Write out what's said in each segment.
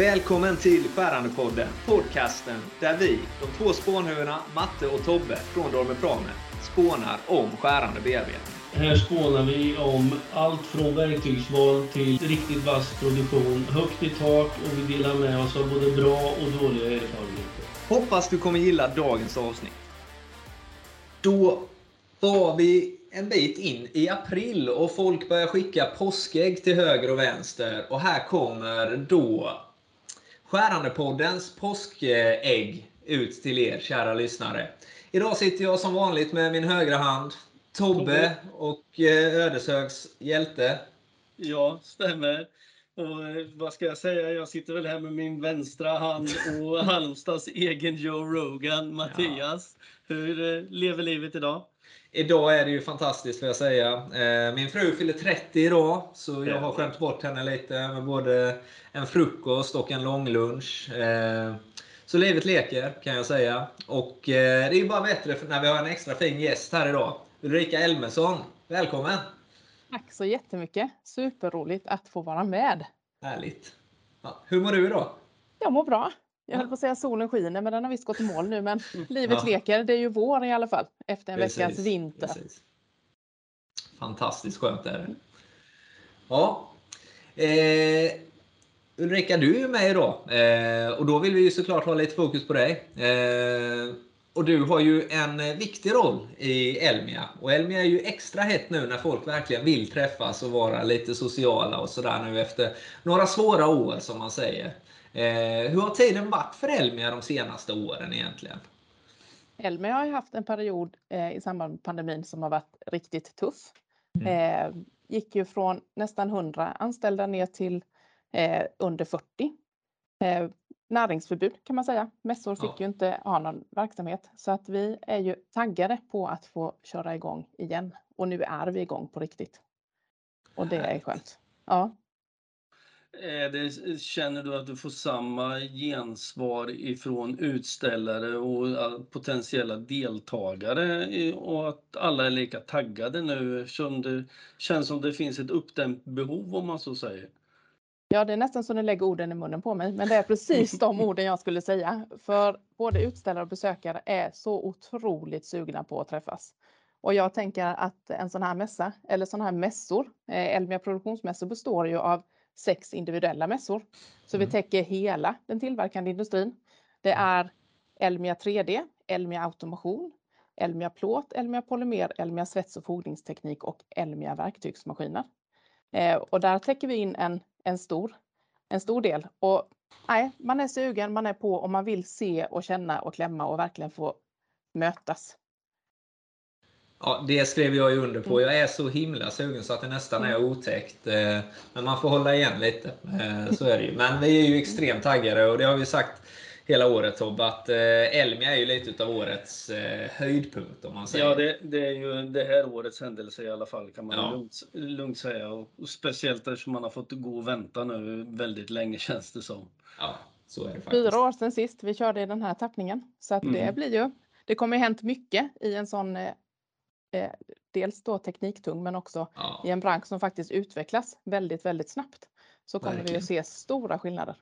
Välkommen till Skärandepodden, podcasten där vi, de två spånhuvudena Matte och Tobbe från Dorme Prame, spånar om skärande bearbetning. Här spånar vi om allt från verktygsval till riktigt vass produktion, högt i tak och vi delar med oss av både bra och dåliga erfarenheter. Hoppas du kommer gilla dagens avsnitt. Då var vi en bit in i april och folk börjar skicka påskägg till höger och vänster. Och här kommer då Skärandepoddens påskägg ut till er kära lyssnare. Idag sitter jag som vanligt med min högra hand, Tobbe och eh, Ödeshögs hjälte. Ja, stämmer. Och eh, vad ska jag säga? Jag sitter väl här med min vänstra hand och Halmstads egen Joe Rogan, Mattias. Hur eh, lever livet idag? Idag är det ju fantastiskt får jag säga. Eh, min fru fyller 30 idag, så jag har skämt bort henne lite med både en frukost och en långlunch. Eh, så livet leker kan jag säga. Och eh, det är ju bara bättre när vi har en extra fin gäst här idag. Ulrika Elmesson, välkommen! Tack så jättemycket! Superroligt att få vara med. Härligt! Ja, hur mår du idag? Jag mår bra. Jag höll på att säga solen skiner, men den har visst gått i mål nu. Men livet ja. leker. Det är ju vår i alla fall, efter en precis, veckas vinter. Precis. Fantastiskt skönt är det. Ja. Eh, Ulrika, du är ju med idag. Eh, och då vill vi ju såklart ha lite fokus på dig. Eh, och du har ju en viktig roll i Elmia. Och Elmia är ju extra hett nu när folk verkligen vill träffas och vara lite sociala och sådär nu efter några svåra år som man säger. Eh, hur har tiden varit för Elmia de senaste åren egentligen? Elmia har ju haft en period eh, i samband med pandemin som har varit riktigt tuff. Mm. Eh, gick ju från nästan 100 anställda ner till eh, under 40. Eh, näringsförbud kan man säga. Mässor fick ja. ju inte ha någon verksamhet så att vi är ju taggade på att få köra igång igen och nu är vi igång på riktigt. Och det är skönt. Ja. Det, känner du att du får samma gensvar ifrån utställare och potentiella deltagare och att alla är lika taggade nu som det känns som det finns ett uppdämt behov om man så säger? Ja, det är nästan så ni lägger orden i munnen på mig, men det är precis de orden jag skulle säga. För både utställare och besökare är så otroligt sugna på att träffas. Och jag tänker att en sån här mässa, eller sån här mässor, eh, Elmia produktionsmässor består ju av sex individuella mässor. Så mm. vi täcker hela den tillverkande industrin. Det mm. är Elmia 3D, Elmia automation, Elmia plåt, Elmia polymer, Elmia svets och fogningsteknik och Elmia verktygsmaskiner. Eh, och där täcker vi in en, en, stor, en stor del. Och nej, man är sugen, man är på och man vill se och känna och klämma och verkligen få mötas. Ja, det skrev jag ju under på. Jag är så himla sugen så att det nästan är otäckt. Eh, men man får hålla igen lite. Eh, så är det ju. Men vi är ju extremt taggade och det har vi sagt hela året Tobbe, att eh, Elmia är ju lite av årets höjdpunkt om man säger. Ja, det, det, är ju det här årets händelse i alla fall kan man ja. lugnt, lugnt, säga. Och, och speciellt eftersom man har fått gå och vänta nu väldigt länge känns det som. Ja, så är det faktiskt. Fyra år sedan sist vi körde i den här tappningen. Så att mm. det blir ju, det kommer ju hänt mycket i en sån eh, dels då tekniktung men också ja. i en bransch som faktiskt utvecklas väldigt, väldigt snabbt så kommer Verkligen. vi att se stora skillnader.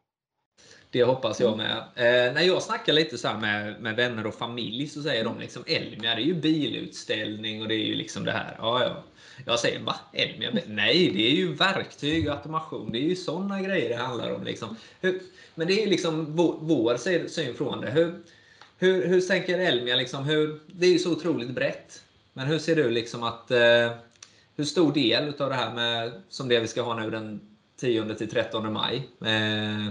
Det hoppas jag med. Eh, när jag snackar lite så med, med vänner och familj så säger de liksom Elmia, det är ju bilutställning och det är ju liksom det här. Ja, ja. Jag säger va? Elmia? Nej, det är ju verktyg och automation. Det är ju sådana grejer det handlar om. Liksom. Hur, men det är ju liksom vår, vår syn från det. Hur, hur, hur tänker Elmia? Liksom, hur, det är ju så otroligt brett. Men hur ser du liksom att eh, hur stor del av det här med som det vi ska ha nu den 10 till 13 maj. Eh,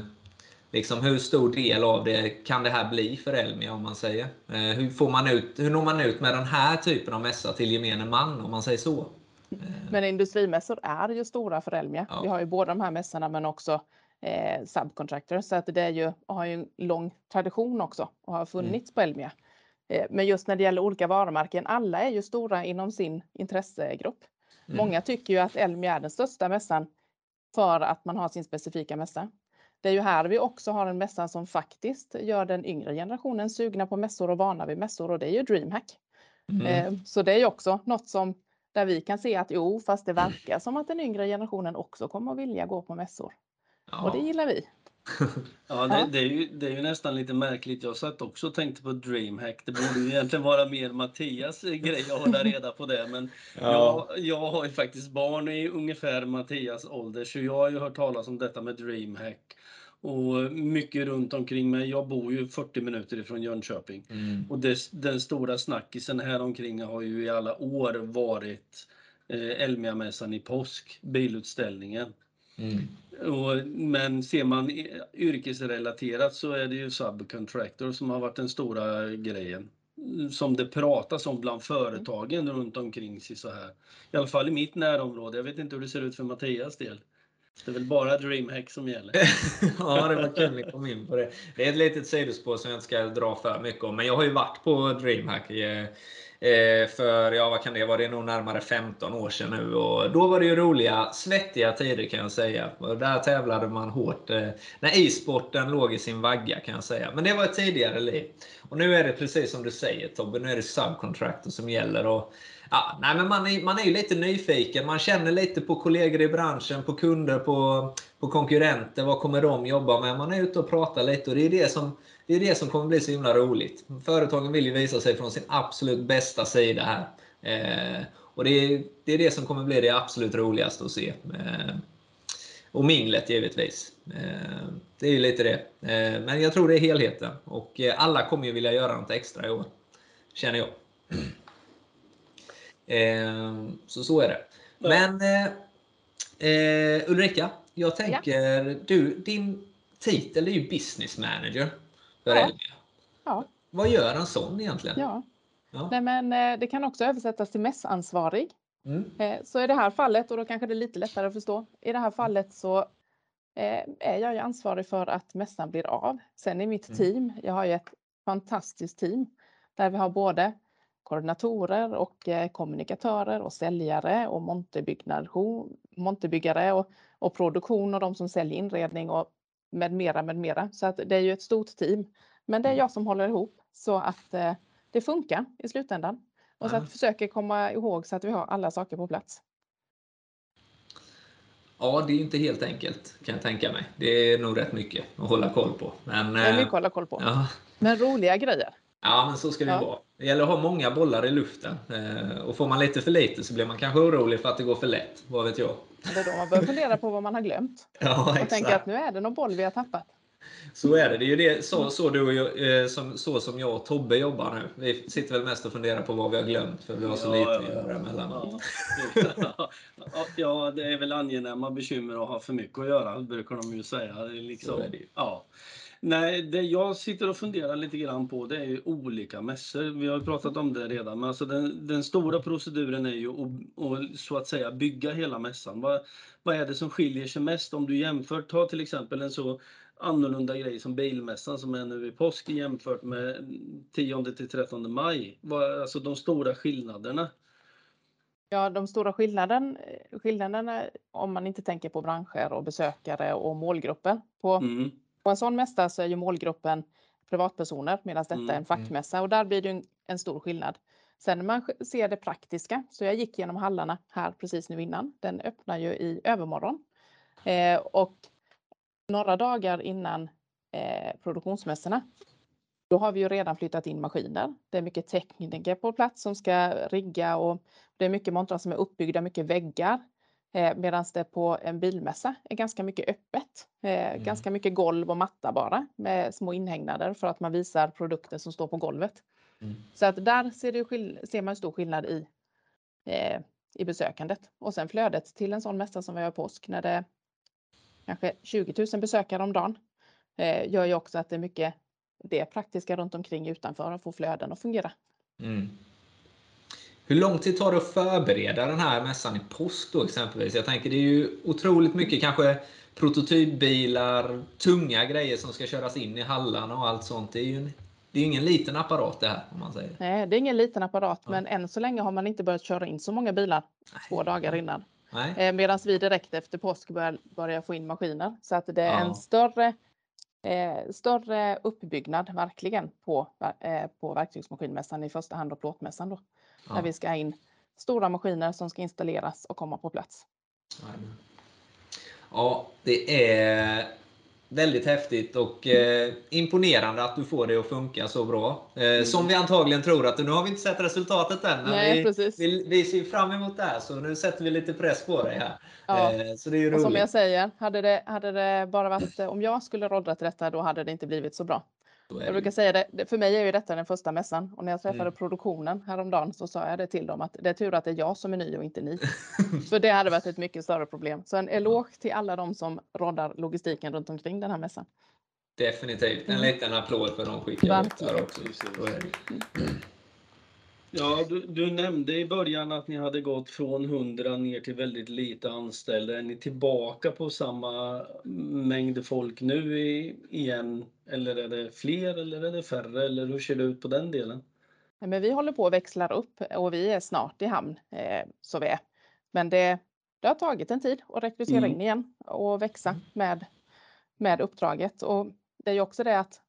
liksom hur stor del av det kan det här bli för Elmia om man säger? Eh, hur, får man ut, hur når man ut med den här typen av mässa till gemene man om man säger så? Eh. Men industrimässor är ju stora för Elmia. Ja. Vi har ju båda de här mässorna men också eh, subcontractor så att det är ju, har ju en lång tradition också och har funnits mm. på Elmia. Eh, men just när det gäller olika varumärken, alla är ju stora inom sin intressegrupp. Mm. Många tycker ju att Elmia är den största mässan för att man har sin specifika mässa. Det är ju här vi också har en mässa som faktiskt gör den yngre generationen sugna på mässor och vana vid mässor och det är ju DreamHack. Mm. Eh, så det är ju också något som där vi kan se att jo, fast det verkar som att den yngre generationen också kommer att vilja gå på mässor. Ja. Och det gillar vi. Ja, det, det, är ju, det är ju nästan lite märkligt. Jag satt också och tänkte på DreamHack. Det borde ju egentligen vara mer Mattias grej att hålla reda på det. Men Ja. jag, jag har ju faktiskt barn i ungefär Mattias ålder, så jag har ju hört talas om detta med DreamHack. Och mycket runt omkring mig. Jag bor ju 40 minuter ifrån Jönköping. Mm. Och det, den stora snackisen här omkring har ju i alla år varit eh, Elmia-mässan i påsk, bilutställningen. Mm. Och, men ser man yrkesrelaterat så är det ju subcontractor som har varit den stora grejen. Som det pratas om bland företagen runt omkring sig så här. I alla fall i mitt närområde. Jag vet inte hur det ser ut för Mattias del. Det är väl bara DreamHack som gäller. ja, det var kul ni kom in på det. Det är ett litet sidospår som jag inte ska dra för mycket om. Men jag har ju varit på DreamHack i, för, ja vad kan det vara, det är nog närmare 15 år sedan nu. Och då var det ju roliga, svettiga tider kan jag säga. Och där tävlade man hårt. Eh, när e-sporten låg i sin vagga kan jag säga. Men det var ett tidigare liv. Och nu är det precis som du säger Tobbe, nu är det subcontractor som gäller. Och, Ja, nej, men man, är, man är ju lite nyfiken. Man känner lite på kollegor i branschen, på kunder, på, på konkurrenter. Vad kommer de jobba med? Man är ute och pratar lite och det är det som, det är det som kommer bli så himla roligt. Företagen vill ju visa sig från sin absolut bästa sida här. Eh, och det är, det är det som kommer bli det absolut roligaste att se. Eh, och minglet givetvis. Eh, det är ju lite det. Eh, men jag tror det är helheten. Och eh, alla kommer ju vilja göra något extra i år. Känner jag. Eh, så så är det. Ja. Men eh, eh, Ulrika, jag tänker, du, din titel är ju business manager för Ja. Elmia. Ja, Vad gör en sån egentligen? ja. Ja. Nej, men eh, det kan också översättas till mässansvarig. Mm. Så i det här fallet, och då kanske det är lite lättare att förstå, i det här fallet så är jag ju ansvarig för att mässan blir av. Sen i mitt Mm. team, jag har ju ett fantastiskt team där vi har både koordinatorer och eh, kommunikatörer och säljare och monterbyggare och, och produktion och de som säljer inredning och med mera, med mera. Så att det är ju ett stort team. Men det är Mm. jag som håller ihop så att eh, det funkar i slutändan. Och så att försöka komma ihåg så att vi har alla saker på plats. Ja, det är inte helt enkelt kan jag tänka mig. Det är nog rätt mycket att hålla koll på. Men, Det är mycket eh, att hålla koll på. ja, Men roliga grejer. Ja, men så ska det Ja. vara. Det gäller att ha många bollar i luften. Eh, Och får man lite för lite så blir man kanske orolig för att det går för lätt. Vad vet jag? Det är då man börjar fundera på vad man har glömt. Ja, Och tänker att nu är det någon boll vi har tappat. Så är det. Det är ju det, så, så, du och jag, eh, som, så som jag och Tobbe jobbar nu. Vi sitter väl mest och funderar på vad vi har glömt för vi har så Ja, lite att ja. göra emellanåt. Ja. ja, det är väl angenäma bekymmer att ha för mycket att göra, brukar de ju säga. Det är liksom, Så är det ju. Ja. Nej, det jag sitter och funderar lite grann på det är ju olika mässor. Vi har ju pratat om det redan, men alltså den, den stora proceduren är ju att, att så att säga bygga hela mässan. Vad, vad är det som skiljer sig mest om du jämför, ta till exempel en så annorlunda grej som bilmässan som är nu i påsk jämfört med 10 till 13 maj. Vad, alltså de stora skillnaderna. Ja, de stora skillnaden, skillnaderna om man inte tänker på branscher och besökare och målgrupper. På, Mm. På en sån mässa så är ju målgruppen privatpersoner medan detta Mm, är en fackmässa och där blir det en, en stor skillnad. Sen när man ser det praktiska, så jag gick genom hallarna här precis nu innan. Den öppnar ju i övermorgon. Eh, och några dagar innan eh, produktionsmässorna, då har vi ju redan flyttat in maskiner. Det är mycket tekniker på plats som ska rigga och det är mycket montrar som är uppbyggda, mycket väggar. Eh, Medan det på en bilmässa är ganska mycket öppet. Eh, Ganska mycket golv och matta bara med små inhägnader för att man visar produkter som står på golvet. Mm. Så att där ser, det ser man stor skillnad i, eh, i besökandet. Och sen flödet till en sån mässa som vi har påsk när det kanske 20 000 besökare om dagen gör ju också att det är mycket det praktiska runt omkring utanför att få flöden att fungera. Mm. Hur lång tid tar det att förbereda den här mässan i påsk då exempelvis? Jag tänker det är ju otroligt mycket kanske prototypbilar, tunga grejer som ska köras in i hallarna och allt sånt. Det är ju en, det är ingen liten apparat det här om man säger. Nej, det är ingen liten apparat, Ja. men än så länge har man inte börjat köra in så många bilar två dagar innan. Nej. Eh, Medan vi direkt efter påsk börjar, börjar få in maskiner. Så att det är Ja. en större, eh, större uppbyggnad verkligen på, eh, på verktygsmaskinmässan i första hand och plåtmässan då. Ja. Där vi ska ha in stora maskiner som ska installeras och komma på plats. Ja, det är väldigt häftigt och eh, imponerande att du får det att funka så bra. Eh, som vi antagligen tror att nu har vi inte sett resultatet än. Men Nej, vi, precis. vi, vi ser fram emot det här så nu sätter vi lite press på dig här. Ja. Eh, så det är ju Och som roligt. jag säger, hade det, hade det bara varit eh, om jag skulle roddra till detta, då hade det inte blivit så bra. Jag brukar säga det, för mig är ju detta den första mässan och när jag träffade Mm. produktionen häromdagen så sa jag det till dem att det är tur att det är jag som är ny och inte ni. för det hade varit ett mycket större problem. Så en eloge till alla de som roddar logistiken runt omkring den här mässan. Definitivt. En Mm. liten applåd för de skickar ut där också. Ja, du, du nämnde i början att ni hade gått från 100 ner till väldigt lite anställda. Är ni tillbaka på samma mängd folk nu i, igen? Eller är det fler eller är det färre? Eller hur ser det ut på den delen? Men vi håller på att växla upp och vi är snart i hamn, eh, så vi är. Men det, det har tagit en tid att rekrytera Mm. in igen och växa med, med uppdraget. Och det är ju också det att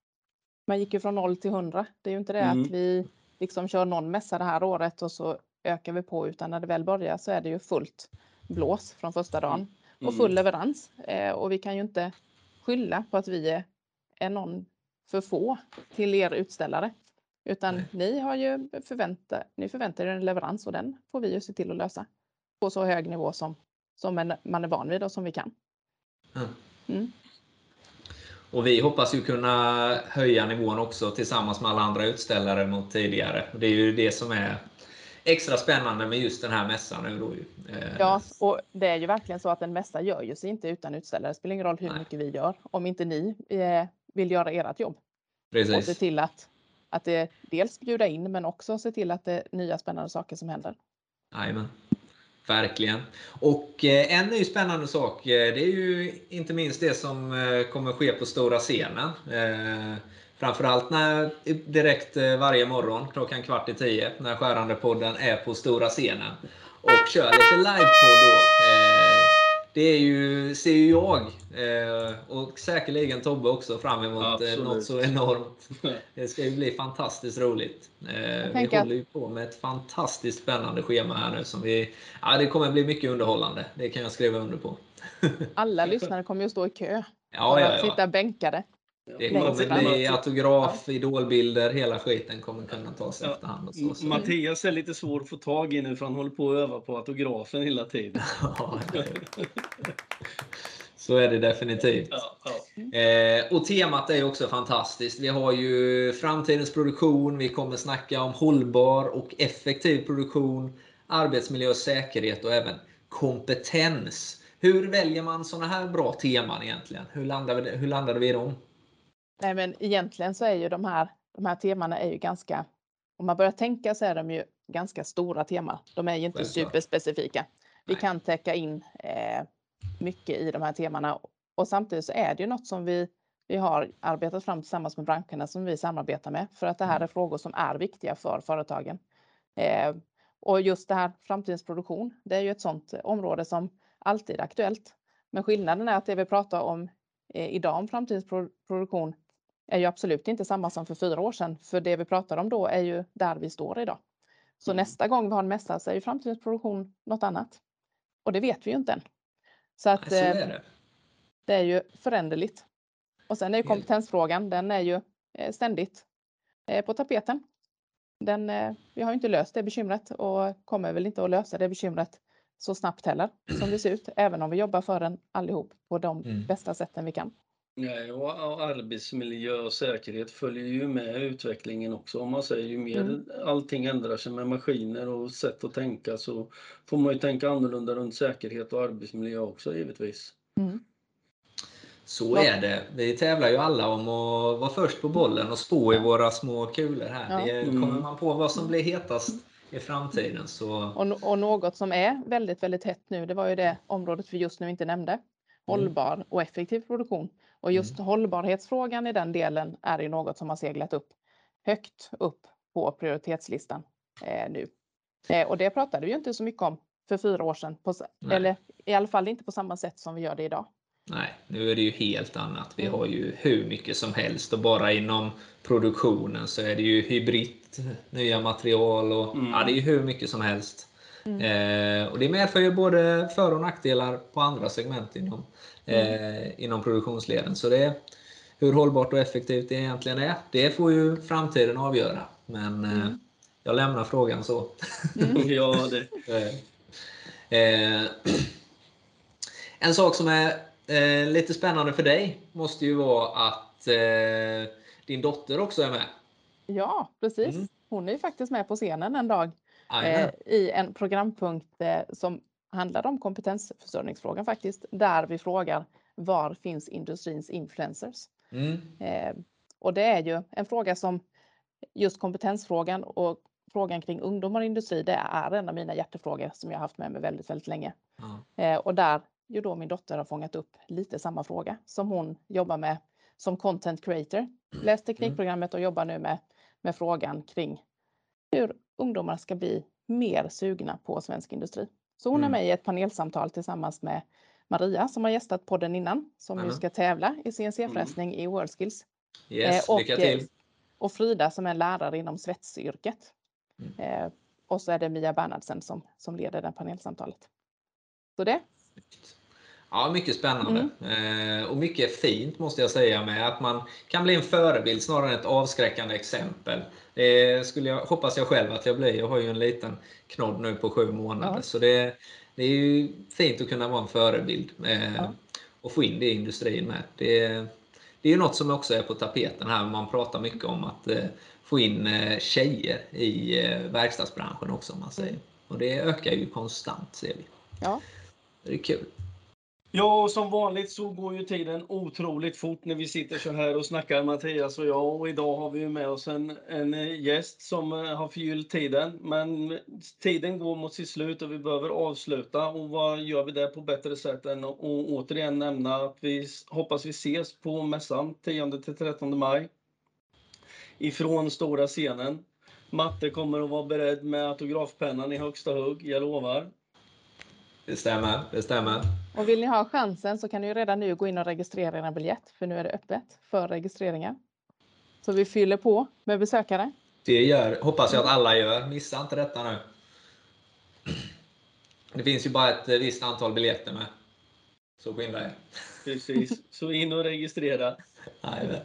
man gick ju från 0 till 100. Det är ju inte det Mm. att vi liksom kör någon mässa det här året och så ökar vi på, utan när det väl börjar så är det ju fullt blås från första dagen och Mm. full leverans. Eh, och vi kan ju inte skylla på att vi är, är någon för få till er utställare. Utan Nej. ni har ju förvänta, ni förväntar er en leverans och den får vi ju se till att lösa på så hög nivå som, som en, man är van vid och som vi kan. Mm. Och vi hoppas ju kunna höja nivån också tillsammans med alla andra utställare mot tidigare. Och Det är ju det som är extra spännande med just den här mässan nu då. Eh, Ja, och det är ju verkligen så att en mässa gör ju sig inte utan utställare. Det spelar ingen roll hur Nej. mycket vi gör om inte ni eh, vill göra ert jobb. Och se Precis. till att, att det dels bjuda in men också se till att det är nya spännande saker som händer. Jajamän. Verkligen. Och eh, en ny spännande sak, eh, det är ju inte minst det som eh, kommer ske på stora scenen. Framförallt när direkt varje morgon klockan kvart i tio när Skärande-podden är på stora scenen och kör lite livepodd då. Det är ju, ser ju jag eh, och säkerligen Tobbe också fram emot eh, Absolut. något så enormt. Det ska ju bli fantastiskt roligt. Eh, vi håller ju på med ett fantastiskt spännande schema här nu. Som vi, ja, det kommer bli mycket underhållande. Det kan jag skriva under på. Alla lyssnare kommer ju att stå i kö Ja, ja, ja. sitta bänkade. Det kommer bli autograf, idolbilder, hela skiten kommer kunna tas Ja. efterhand. Och så, så. Mattias är lite svår att få tag i nu för han håller på att öva på autografen hela tiden. Ja. Så är det definitivt. Ja, ja. Eh, och temat är också fantastiskt. Vi har ju framtidens produktion, vi kommer snacka om hållbar och effektiv produktion, arbetsmiljö och säkerhet och även kompetens. Hur väljer man sådana här bra teman egentligen? Hur landade vi, hur landade vi i dem? Nej, men egentligen så är ju de här, de här temana är ju ganska, om man börjar tänka så är de ju ganska stora teman. De är ju inte Självklart. superspecifika. Vi Nej. kan täcka in eh, mycket i de här temana och samtidigt så är det ju något som vi, vi har arbetat fram tillsammans med branscherna som vi samarbetar med för att det här Mm. är frågor som är viktiga för företagen. Eh, och just det här framtidens produktion, det är ju ett sådant område som alltid är aktuellt. Men skillnaden är att det vi pratar om eh, idag om framtidens pro- produktion är ju absolut inte samma som för fyra år sedan. För det vi pratar om då är ju där vi står idag. Så Mm. nästa gång vi har en mässa så är ju framtidens produktion något annat. Och det vet vi ju inte än. Så att eh, det. det är ju föränderligt. Och sen är ju Helt. kompetensfrågan, den är ju eh, ständigt eh, på tapeten. Den, eh, vi har ju inte löst det bekymret och kommer väl inte att lösa det bekymret så snabbt heller som det ser ut, även om vi jobbar för den allihop på de Mm. bästa sätten vi kan. Nej, och arbetsmiljö och säkerhet följer ju med utvecklingen också. Om man säger ju mer Mm. allting ändrar sig med maskiner och sätt att tänka så får man ju tänka annorlunda runt säkerhet och arbetsmiljö också givetvis. Mm. Så är det. Vi tävlar ju alla om att vara först på bollen och spå i våra små kulor här. Ja. Det Mm. kommer man på vad som blir hetast i framtiden så Och, och något som är väldigt, väldigt hett nu, det var ju det området vi just nu inte nämnde. Hållbar och effektiv produktion. Och just hållbarhetsfrågan i den delen är ju något som har seglat upp högt upp på prioritetslistan eh, nu. Eh, och det pratade vi ju inte så mycket om för fyra år sedan. På, eller i alla fall inte på samma sätt som vi gör det idag. Nej, nu är det ju helt annat. Vi Mm. har ju hur mycket som helst och bara inom produktionen så är det ju hybrid, nya material och Mm. ja, det är ju hur mycket som helst. Mm. Eh, och det medför ju både för och nackdelar på andra segment inom, mm. eh, inom produktionsleden. Så det, hur hållbart och effektivt det egentligen är, det får ju framtiden avgöra. Men eh, mm. jag lämnar frågan så. Mm. ja, det. Eh, en sak som är eh, lite spännande för dig måste ju vara att eh, din dotter också är med. Ja, precis. Mm. Hon är ju faktiskt med på scenen en dag eh, i en programpunkt eh, som handlar om kompetensförsörjningsfrågan faktiskt, där vi frågar var finns industrins influencers? Mm. Eh, och det är ju en fråga som just kompetensfrågan och frågan kring ungdomar och industri, det är en av mina hjärtefrågor som jag haft med mig väldigt, väldigt länge. Mm. och där ju då min dotter har fångat upp lite samma fråga som hon jobbar med som content creator. Mm. Läst teknikprogrammet och jobbar nu med, med frågan kring hur ungdomar ska bli mer sugna på svensk industri. Så hon är mm. med i ett panelsamtal tillsammans med Maria som har gästat podden innan, som mm. nu ska tävla i CNC-fräsning mm. i WorldSkills. Yes, och, lycka till! Och Frida som är lärare inom svetsyrket. Mm. Eh, och så är det Mia Bernhardsen som, som leder det panelsamtalet. Så det. Ja, mycket spännande. Mm. Eh, och mycket fint måste jag säga med att man kan bli en förebild snarare än ett avskräckande exempel. Det skulle jag, hoppas jag själv att jag blir. Jag har ju en liten knodd nu på sju månader. Ja. Så det, det, är ju fint att kunna vara en förebild eh, ja. och få in det i industrin med. Det, det är ju något som också är på tapeten här. Man pratar mycket om att eh, få in eh, tjejer i eh, verkstadsbranschen också. Om man säger. Och det ökar ju konstant ser vi. Ja. Det är kul. Ja, och som vanligt så går ju tiden otroligt fort när vi sitter så här och snackar Mattias och jag. Och idag har vi med oss en, en eh, gäst som eh, har förgyllt tiden. Men tiden går mot sitt slut och vi behöver avsluta. Och vad gör vi där på bättre sätt än att återigen nämna att vi hoppas vi ses på mässan 10-13 maj. Ifrån stora scenen. Matte kommer att vara beredd med autografpennan i högsta hugg, jag lovar. Det stämmer, det stämmer. Och vill ni ha chansen så kan ni ju redan nu gå in och registrera er biljett, för nu är det öppet för registreringar. Så vi fyller på med besökare. Det gör, hoppas jag att alla gör. Missa inte detta nu. Det finns ju bara ett visst antal biljetter med. Så skynda er. Precis, så in och registrera. Nej,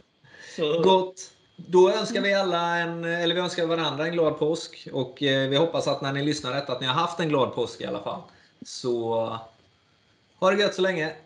så... Gott! Då önskar vi alla en, eller vi önskar varandra en glad påsk och eh, vi hoppas att när ni lyssnar detta att ni har haft en glad påsk i alla fall. Så ha det gött så länge.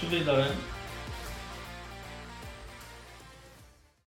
vi vidare.